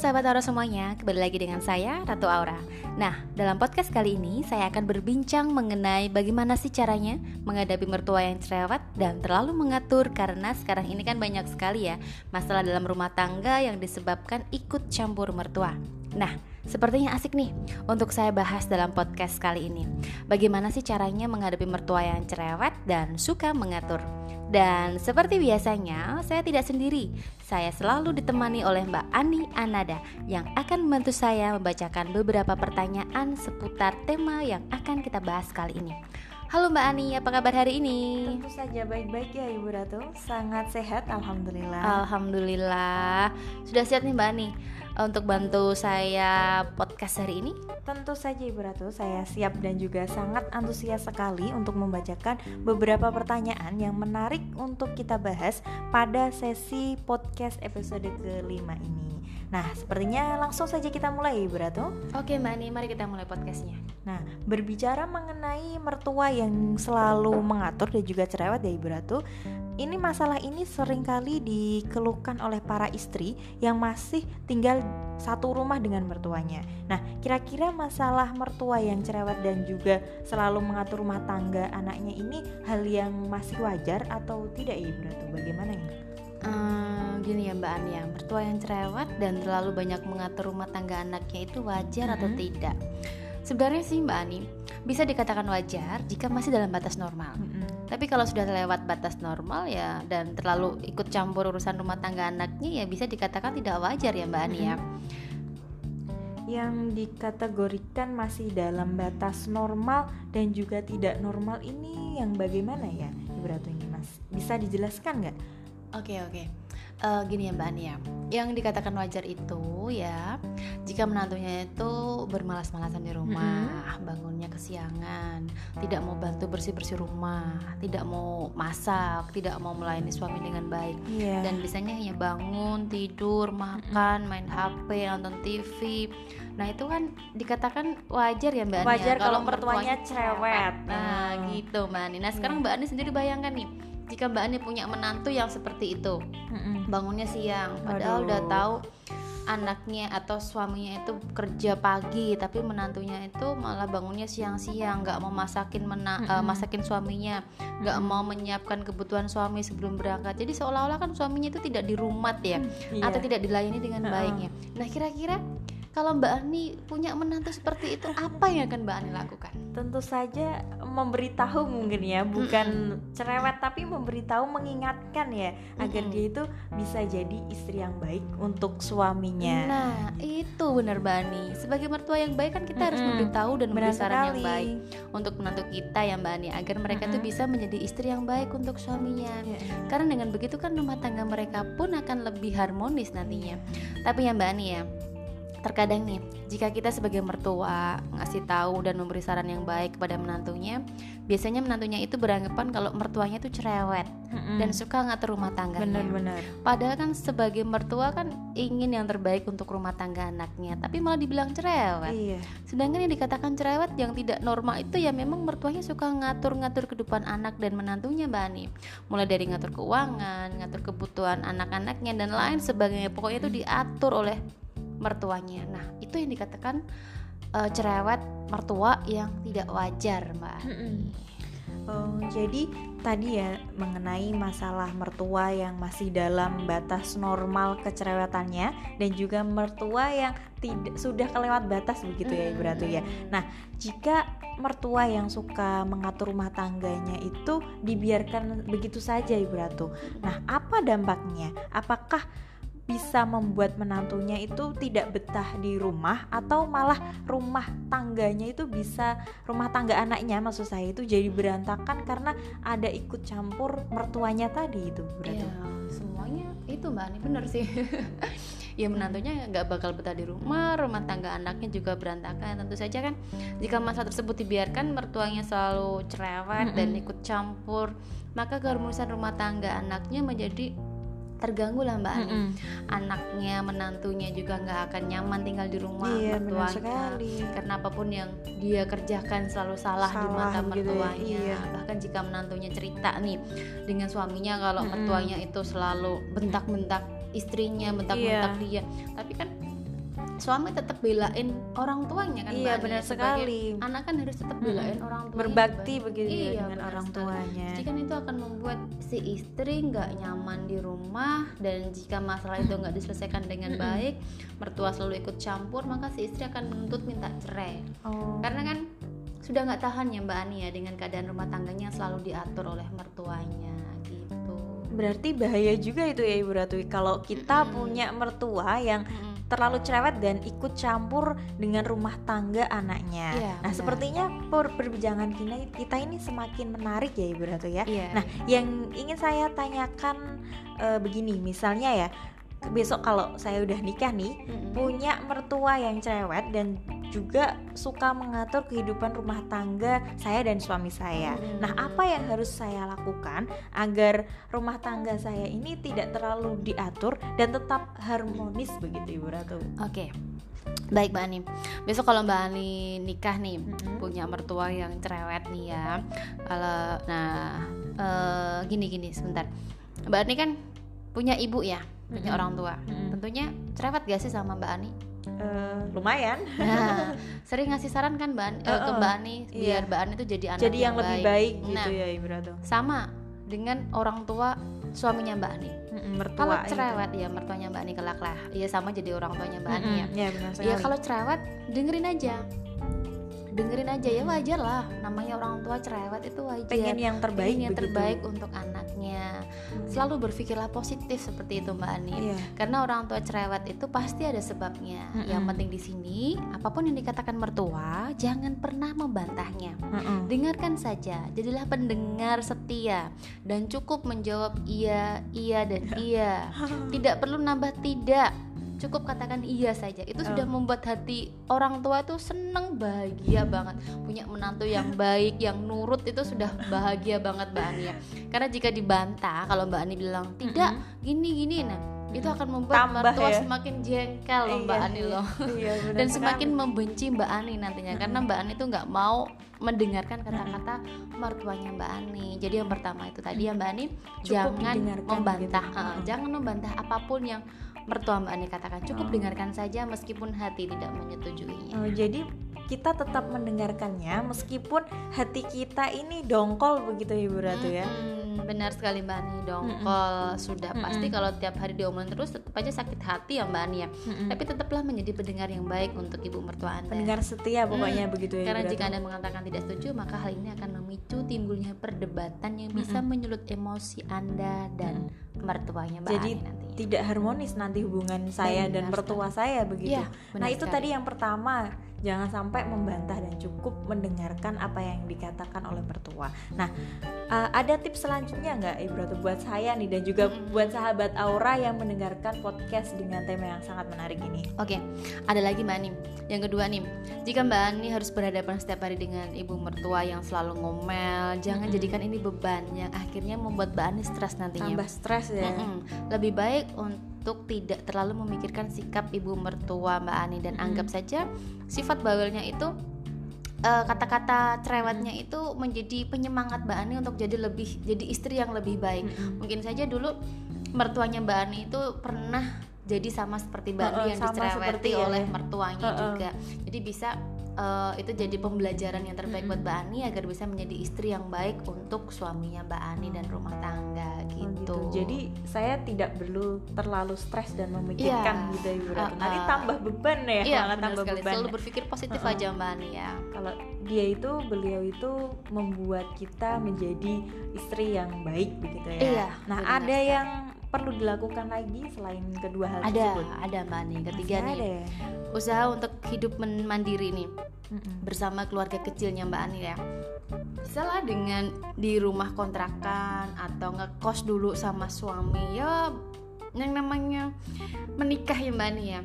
sahabat Aura semuanya, kembali lagi dengan saya Ratu Aura. Nah, dalam podcast kali ini saya akan berbincang mengenai bagaimana sih caranya menghadapi mertua yang cerewet dan terlalu mengatur karena sekarang ini kan banyak sekali ya masalah dalam rumah tangga yang disebabkan ikut campur mertua. Nah, sepertinya asik nih untuk saya bahas dalam podcast kali ini. Bagaimana sih caranya menghadapi mertua yang cerewet dan suka mengatur? Dan seperti biasanya, saya tidak sendiri. Saya selalu ditemani oleh Mbak Ani Anada yang akan membantu saya membacakan beberapa pertanyaan seputar tema yang akan kita bahas kali ini. Halo Mbak Ani, apa kabar hari ini? Tentu saja baik-baik ya Ibu Ratu. Sangat sehat Alhamdulillah. Alhamdulillah. Sudah siap nih Mbak Ani untuk bantu saya podcast hari ini? Tentu saja Ibu Ratu, saya siap dan juga sangat antusias sekali untuk membacakan beberapa pertanyaan yang menarik untuk kita bahas pada sesi podcast episode kelima ini Nah, sepertinya langsung saja kita mulai, Ibu Ratu. Oke, Mbak Ani, mari kita mulai podcastnya. Nah, berbicara mengenai mertua yang selalu mengatur dan juga cerewet ya, Ibu Ratu. Ini masalah ini sering kali dikeluhkan oleh para istri yang masih tinggal satu rumah dengan mertuanya. Nah, kira-kira masalah mertua yang cerewet dan juga selalu mengatur rumah tangga anaknya ini hal yang masih wajar atau tidak ya, Ibu Ratu? Bagaimana ya? Hmm, gini ya Mbak Ania, mertua yang cerewet dan terlalu banyak mengatur rumah tangga anaknya itu wajar -hmm. atau tidak? Sebenarnya sih Mbak Ani bisa dikatakan wajar jika masih dalam batas normal. -hmm. Tapi kalau sudah lewat batas normal ya dan terlalu ikut campur urusan rumah tangga anaknya ya bisa dikatakan tidak wajar ya Mbak Ani ya. Yang dikategorikan masih dalam batas normal dan juga tidak normal ini yang bagaimana ya Ibu Ratu ini Mas? Bisa dijelaskan nggak? Oke oke. Uh, gini ya Mbak Ania, yang dikatakan wajar itu ya jika menantunya itu bermalas-malasan di rumah, mm-hmm. bangunnya kesiangan, tidak mau bantu bersih-bersih rumah, tidak mau masak, tidak mau melayani suami dengan baik, yeah. dan biasanya hanya bangun, tidur, makan, main HP, nonton TV. Nah itu kan dikatakan wajar ya Mbak Ania. Wajar kalau mertuanya cerewet. Nah hmm. gitu Mbak Ania. Nah sekarang Mbak Ania sendiri bayangkan nih jika Mbak Ani punya menantu yang seperti itu bangunnya siang padahal Aduh. udah tahu anaknya atau suaminya itu kerja pagi tapi menantunya itu malah bangunnya siang-siang nggak mau masakin mena mm -hmm. uh, masakin suaminya nggak mm -hmm. mau menyiapkan kebutuhan suami sebelum berangkat jadi seolah-olah kan suaminya itu tidak dirumat ya mm, yeah. atau tidak dilayani dengan uh -uh. baiknya nah kira-kira kalau Mbak Ani punya menantu seperti itu, apa yang akan Mbak Ani lakukan? Tentu saja memberitahu mungkin ya, bukan cerewet tapi memberitahu, mengingatkan ya, agar dia itu bisa jadi istri yang baik untuk suaminya. Nah, itu benar Mbak Ani. Sebagai mertua yang baik kan kita harus memberitahu dan memberi saran yang baik untuk menantu kita ya Mbak Ani, agar mereka mm -hmm. tuh bisa menjadi istri yang baik untuk suaminya. Yeah. Karena dengan begitu kan rumah tangga mereka pun akan lebih harmonis nantinya. Tapi ya Mbak Ani ya, Terkadang nih, jika kita sebagai mertua ngasih tahu dan memberi saran yang baik kepada menantunya, biasanya menantunya itu beranggapan kalau mertuanya itu cerewet mm-hmm. dan suka ngatur rumah tangganya. Benar-benar. Padahal kan sebagai mertua kan ingin yang terbaik untuk rumah tangga anaknya, tapi malah dibilang cerewet. Iya. Sedangkan yang dikatakan cerewet yang tidak normal itu ya memang mertuanya suka ngatur-ngatur kehidupan anak dan menantunya, Mbak Ani. Mulai dari ngatur keuangan, ngatur kebutuhan anak-anaknya dan lain sebagainya. Pokoknya itu diatur oleh mertuanya. Nah, itu yang dikatakan uh, cerewet mertua yang tidak wajar, Mbak. Oh, jadi tadi ya mengenai masalah mertua yang masih dalam batas normal kecerewetannya dan juga mertua yang tidak sudah kelewat batas begitu ya Ibu Ratu ya. Nah, jika mertua yang suka mengatur rumah tangganya itu dibiarkan begitu saja Ibu Ratu. Nah, apa dampaknya? Apakah bisa membuat menantunya itu tidak betah di rumah atau malah rumah tangganya itu bisa rumah tangga anaknya maksud saya itu jadi berantakan karena ada ikut campur mertuanya tadi itu berarti. Ya, semuanya itu mbak ini bener sih. Ya menantunya nggak bakal betah di rumah rumah tangga anaknya juga berantakan. Tentu saja kan jika masalah tersebut dibiarkan mertuanya selalu cerewet mm -hmm. dan ikut campur maka keharmonisan rumah tangga anaknya menjadi terganggu lah mbak mm -hmm. anaknya menantunya juga nggak akan nyaman tinggal di rumah iya, mertuanya karena apa pun yang dia kerjakan selalu salah, salah di mata gitu ya, mertuanya iya. bahkan jika menantunya cerita nih dengan suaminya kalau mm -hmm. mertuanya itu selalu bentak-bentak istrinya bentak-bentak iya. dia tapi kan suami tetap belain orang tuanya kan Iya, benar sekali. anak kan harus tetap belain orang tuanya berbakti begitu ya Iya, dengan orang sekali. tuanya. Jadi kan itu akan membuat si istri nggak nyaman di rumah dan jika masalah itu nggak diselesaikan dengan baik mertua selalu ikut campur maka si istri akan menuntut minta cerai. Oh. Karena kan sudah nggak tahan ya Mbak Ani ya dengan keadaan rumah tangganya yang selalu diatur oleh mertuanya gitu. Berarti bahaya juga itu ya ibu ratu kalau kita punya mertua yang Mm-mm. Terlalu cerewet dan ikut campur dengan rumah tangga anaknya. Iya, nah, benar. sepertinya per- perbincangan kita, kita ini semakin menarik ya Ibu Ratu ya. Iya. Nah, yang ingin saya tanyakan eh, begini, misalnya ya, besok kalau saya udah nikah nih, Mm-mm. punya mertua yang cerewet dan juga suka mengatur kehidupan rumah tangga saya dan suami saya. Hmm. Nah, apa yang harus saya lakukan agar rumah tangga saya ini tidak terlalu diatur dan tetap harmonis begitu Ibu Ratu? Oke. Baik Mbak Ani. Besok kalau Mbak Ani nikah nih, Mm-mm. punya mertua yang cerewet nih ya. Kalau nah eh, gini gini sebentar. Mbak Ani kan punya ibu ya, punya Mm-mm. orang tua. Mm-mm. Tentunya cerewet gak sih sama Mbak Ani? Eh, lumayan. Nah, sering ngasih saran kan Mbak Ani, eh, ke. Mbak Ani Iya. biar Mbak Ani tuh jadi anak Jadi yang lebih baik gitu Nah, ya Ibu Ratu. sama dengan orang tua suaminya Mbak Ani. Mm-mm, mertua Kalau gitu. cerewet ya mertuanya Mbak Ani kelak lah. Iya sama jadi orang tuanya Mbak Ani ya. Mm-mm, ya. Ya kalau cerewet dengerin aja. Dengerin aja ya wajar lah. Namanya orang tua cerewet itu wajar. pengen yang terbaik Pengen yang begitu. terbaik untuk anaknya. Mm. Selalu berpikirlah positif seperti itu Mbak Ani. Iya. Karena orang tua cerewet itu pasti ada sebabnya. Mm-mm. Yang penting di sini apa pun yang dikatakan mertua jangan pernah membantahnya. Mm-mm. Dengarkan saja, jadilah pendengar setia dan cukup menjawab iya, iya dan iya. Tidak perlu nambah tidak. Cukup katakan iya saja. Itu sudah Oh. membuat hati orang tua itu seneng bahagia banget. Punya menantu yang baik, yang nurut itu sudah bahagia banget Mbak Ani ya. Karena jika dibantah kalau Mbak Ani bilang tidak gini gini nah itu akan membuat Tambah mertua ya. semakin jengkel loh Mbak Iya, Ani iya. loh Iya, benar dan semakin membenci Mbak Ani nantinya karena Mbak Ani tuh nggak mau mendengarkan kata-kata mertuanya Mbak Ani. Jadi yang pertama itu tadi ya Mbak Ani Cukup jangan didengarkan membantah, gitu. jangan membantah apa pun yang mertua Mbak Ani katakan. Cukup Oh. dengarkan saja meskipun hati tidak menyetujuinya. Oh, jadi kita tetap mendengarkannya meskipun hati kita ini dongkol begitu Ibu Ratu ya. Mm-mm, benar sekali Mbak Ani dongkol sudah pasti Mm-mm. kalau tiap hari diomongin terus tetap aja sakit hati ya Mbak Ani ya. Tapi tetaplah menjadi pendengar yang baik untuk ibu mertua Anda. Pendengar setia pokoknya begitu ya. Karena Ibu jika Ratu. Anda mengatakan tidak setuju, maka hal ini akan memicu timbulnya perdebatan yang bisa menyulut emosi Anda dan mertuanya Mbak Jadi Ani nantinya. tidak harmonis nanti hubungan saya dan Benar mertua saya begitu. Benar nah itu sekali. tadi yang pertama, jangan sampai membantah dan cukup mendengarkan apa yang dikatakan oleh mertua. Nah uh, ada tips selanjutnya nggak Ibu Ratu buat saya nih dan juga Mm-mm. buat sahabat Aura yang mendengarkan podcast dengan tema yang sangat menarik ini. Oke, ada lagi Mbak Ani. Yang kedua nih, jika Mbak Ani harus berhadapan setiap hari dengan ibu mertua yang selalu ngomel, jangan Mm-mm. jadikan ini beban yang akhirnya membuat Mbak Ani stres nantinya. Tambah stres ya. Mm-mm. Lebih baik untuk tidak terlalu memikirkan sikap ibu mertua Mbak Ani dan Mm-mm. anggap saja sifat bawelnya itu eh, kata-kata cerewetnya itu menjadi penyemangat Mbak Ani untuk jadi lebih jadi istri yang lebih baik. Mm-mm. Mungkin saja dulu mertuanya Mbak Ani itu pernah jadi sama seperti Mbak Ani Heeh, yang dicereweti seperti ya. oleh mertuanya Heeh. juga. Jadi bisa eh, itu jadi pembelajaran yang terbaik Mm-mm. buat Mbak Ani agar bisa menjadi istri yang baik untuk suaminya Mbak Ani dan rumah tangga Oh, gitu. Jadi saya tidak perlu terlalu stres dan memikirkan Iya. gitu ya, Ibu Ratu. Uh, Nanti uh. tambah beban ya, Iya, malah tambah sekali. beban. Selalu berpikir positif Uh-uh. aja Mbak Ani ya. Kalau dia itu beliau itu membuat kita menjadi istri yang baik begitu ya. Iya, Nah, ada sekali. yang perlu dilakukan lagi selain kedua hal Ada, tersebut. ada Mbak Ani. Ketiga Masih nih, ada ya? usaha untuk hidup mandiri nih Mm-mm. bersama keluarga kecilnya Mbak Ani ya. Bisa lah dengan di rumah kontrakan atau ngekos dulu sama suami ya yang namanya menikah ya Mbak Ani ya.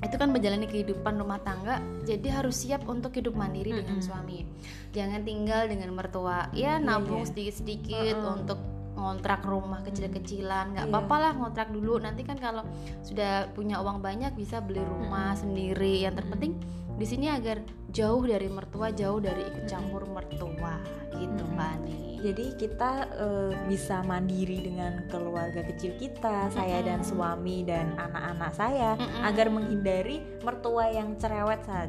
Itu kan menjalani kehidupan rumah tangga, jadi harus siap untuk hidup mandiri dengan Mm-mm. suami. Jangan tinggal dengan mertua. Ya Iya, nabung iya. sedikit-sedikit Uh-uh. untuk ngontrak rumah kecil-kecilan nggak Iya. apa-apa lah ngontrak dulu. Nanti kan kalau sudah punya uang banyak bisa beli rumah sendiri. Yang terpenting di sini agar jauh dari mertua jauh dari ikut campur mertua. Gitu Ani. Jadi kita eh, bisa mandiri dengan keluarga kecil kita, saya dan suami dan anak-anak saya Mm-mm. agar menghindari mertua yang cerewet saat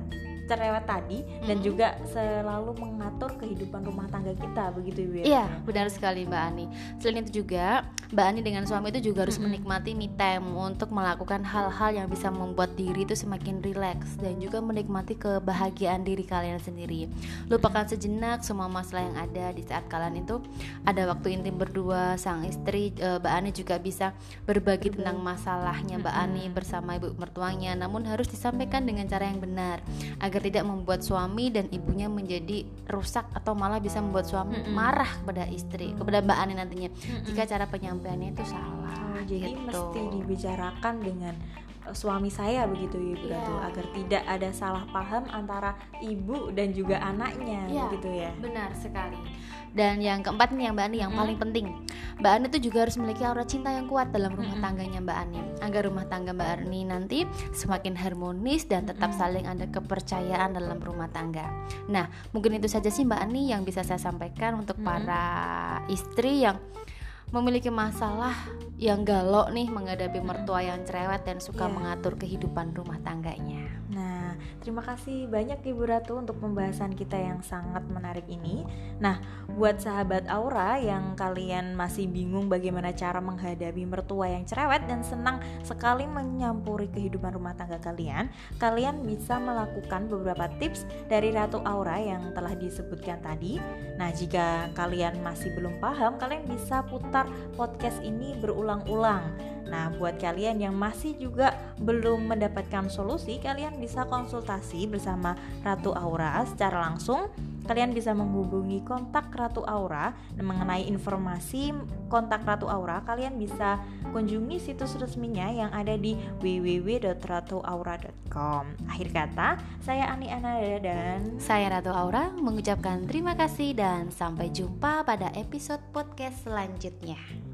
cerewet tadi dan Mm-mm. juga selalu mengatur kehidupan rumah tangga kita begitu Ibu ya? Iya, benar sekali Mbak Ani. Selain itu juga, Mbak Ani dengan suami itu juga harus Mm-mm. menikmati me time untuk melakukan hal-hal yang bisa membuat diri itu semakin rileks dan juga menikmati kebahagiaan diri kalian sendiri. Lupakan sejenak semua masalah yang ada di saat kalian itu ada waktu intim berdua, sang istri eh, Mbak Ani juga bisa berbagi tentang masalahnya Mbak. Ani bersama ibu mertuanya, namun harus disampaikan dengan cara yang benar agar tidak membuat suami dan ibunya menjadi rusak atau malah bisa membuat suami Mm-mm. marah kepada istri, kepada Mbak Ani nantinya Mm-mm. jika cara penyampaiannya itu salah. Oh, jadi gitu. mesti dibicarakan dengan suami saya begitu ya Ibu Iya. Ratu agar tidak ada salah paham antara ibu dan juga anaknya Iya. begitu ya. Benar sekali. Dan yang keempat nih yang Mbak Ani yang Mm-mm. paling penting. Mbak Ani tuh juga harus memiliki aura cinta yang kuat dalam rumah Mm-mm. tangganya Mbak Ani agar rumah tangga Mbak Ani nanti semakin harmonis dan tetap Mm-mm. saling ada kepercayaan dalam rumah tangga. Nah, mungkin itu saja sih Mbak Ani yang bisa saya sampaikan untuk Mm-mm. para istri yang memiliki masalah yang galau nih menghadapi mertua yang cerewet dan suka Iya. mengatur kehidupan rumah tangganya. Nah, terima kasih banyak Ibu Ratu untuk pembahasan kita yang sangat menarik ini. Nah, buat sahabat Aura yang kalian masih bingung bagaimana cara menghadapi mertua yang cerewet dan senang sekali menyampuri kehidupan rumah tangga kalian, kalian bisa melakukan beberapa tips dari Ratu Aura yang telah disebutkan tadi. Nah, jika kalian masih belum paham, kalian bisa putar podcast ini berulang-ulang. Nah, buat kalian yang masih juga belum mendapatkan solusi, kalian bisa konsultasi bersama Ratu Aura secara langsung. Kalian bisa menghubungi kontak Ratu Aura dan mengenai informasi kontak Ratu Aura, kalian bisa kunjungi situs resminya yang ada di www.ratuaura.com. Akhir kata, saya Ani Anada dan Saya Ratu Aura mengucapkan terima kasih dan sampai jumpa pada episode podcast selanjutnya.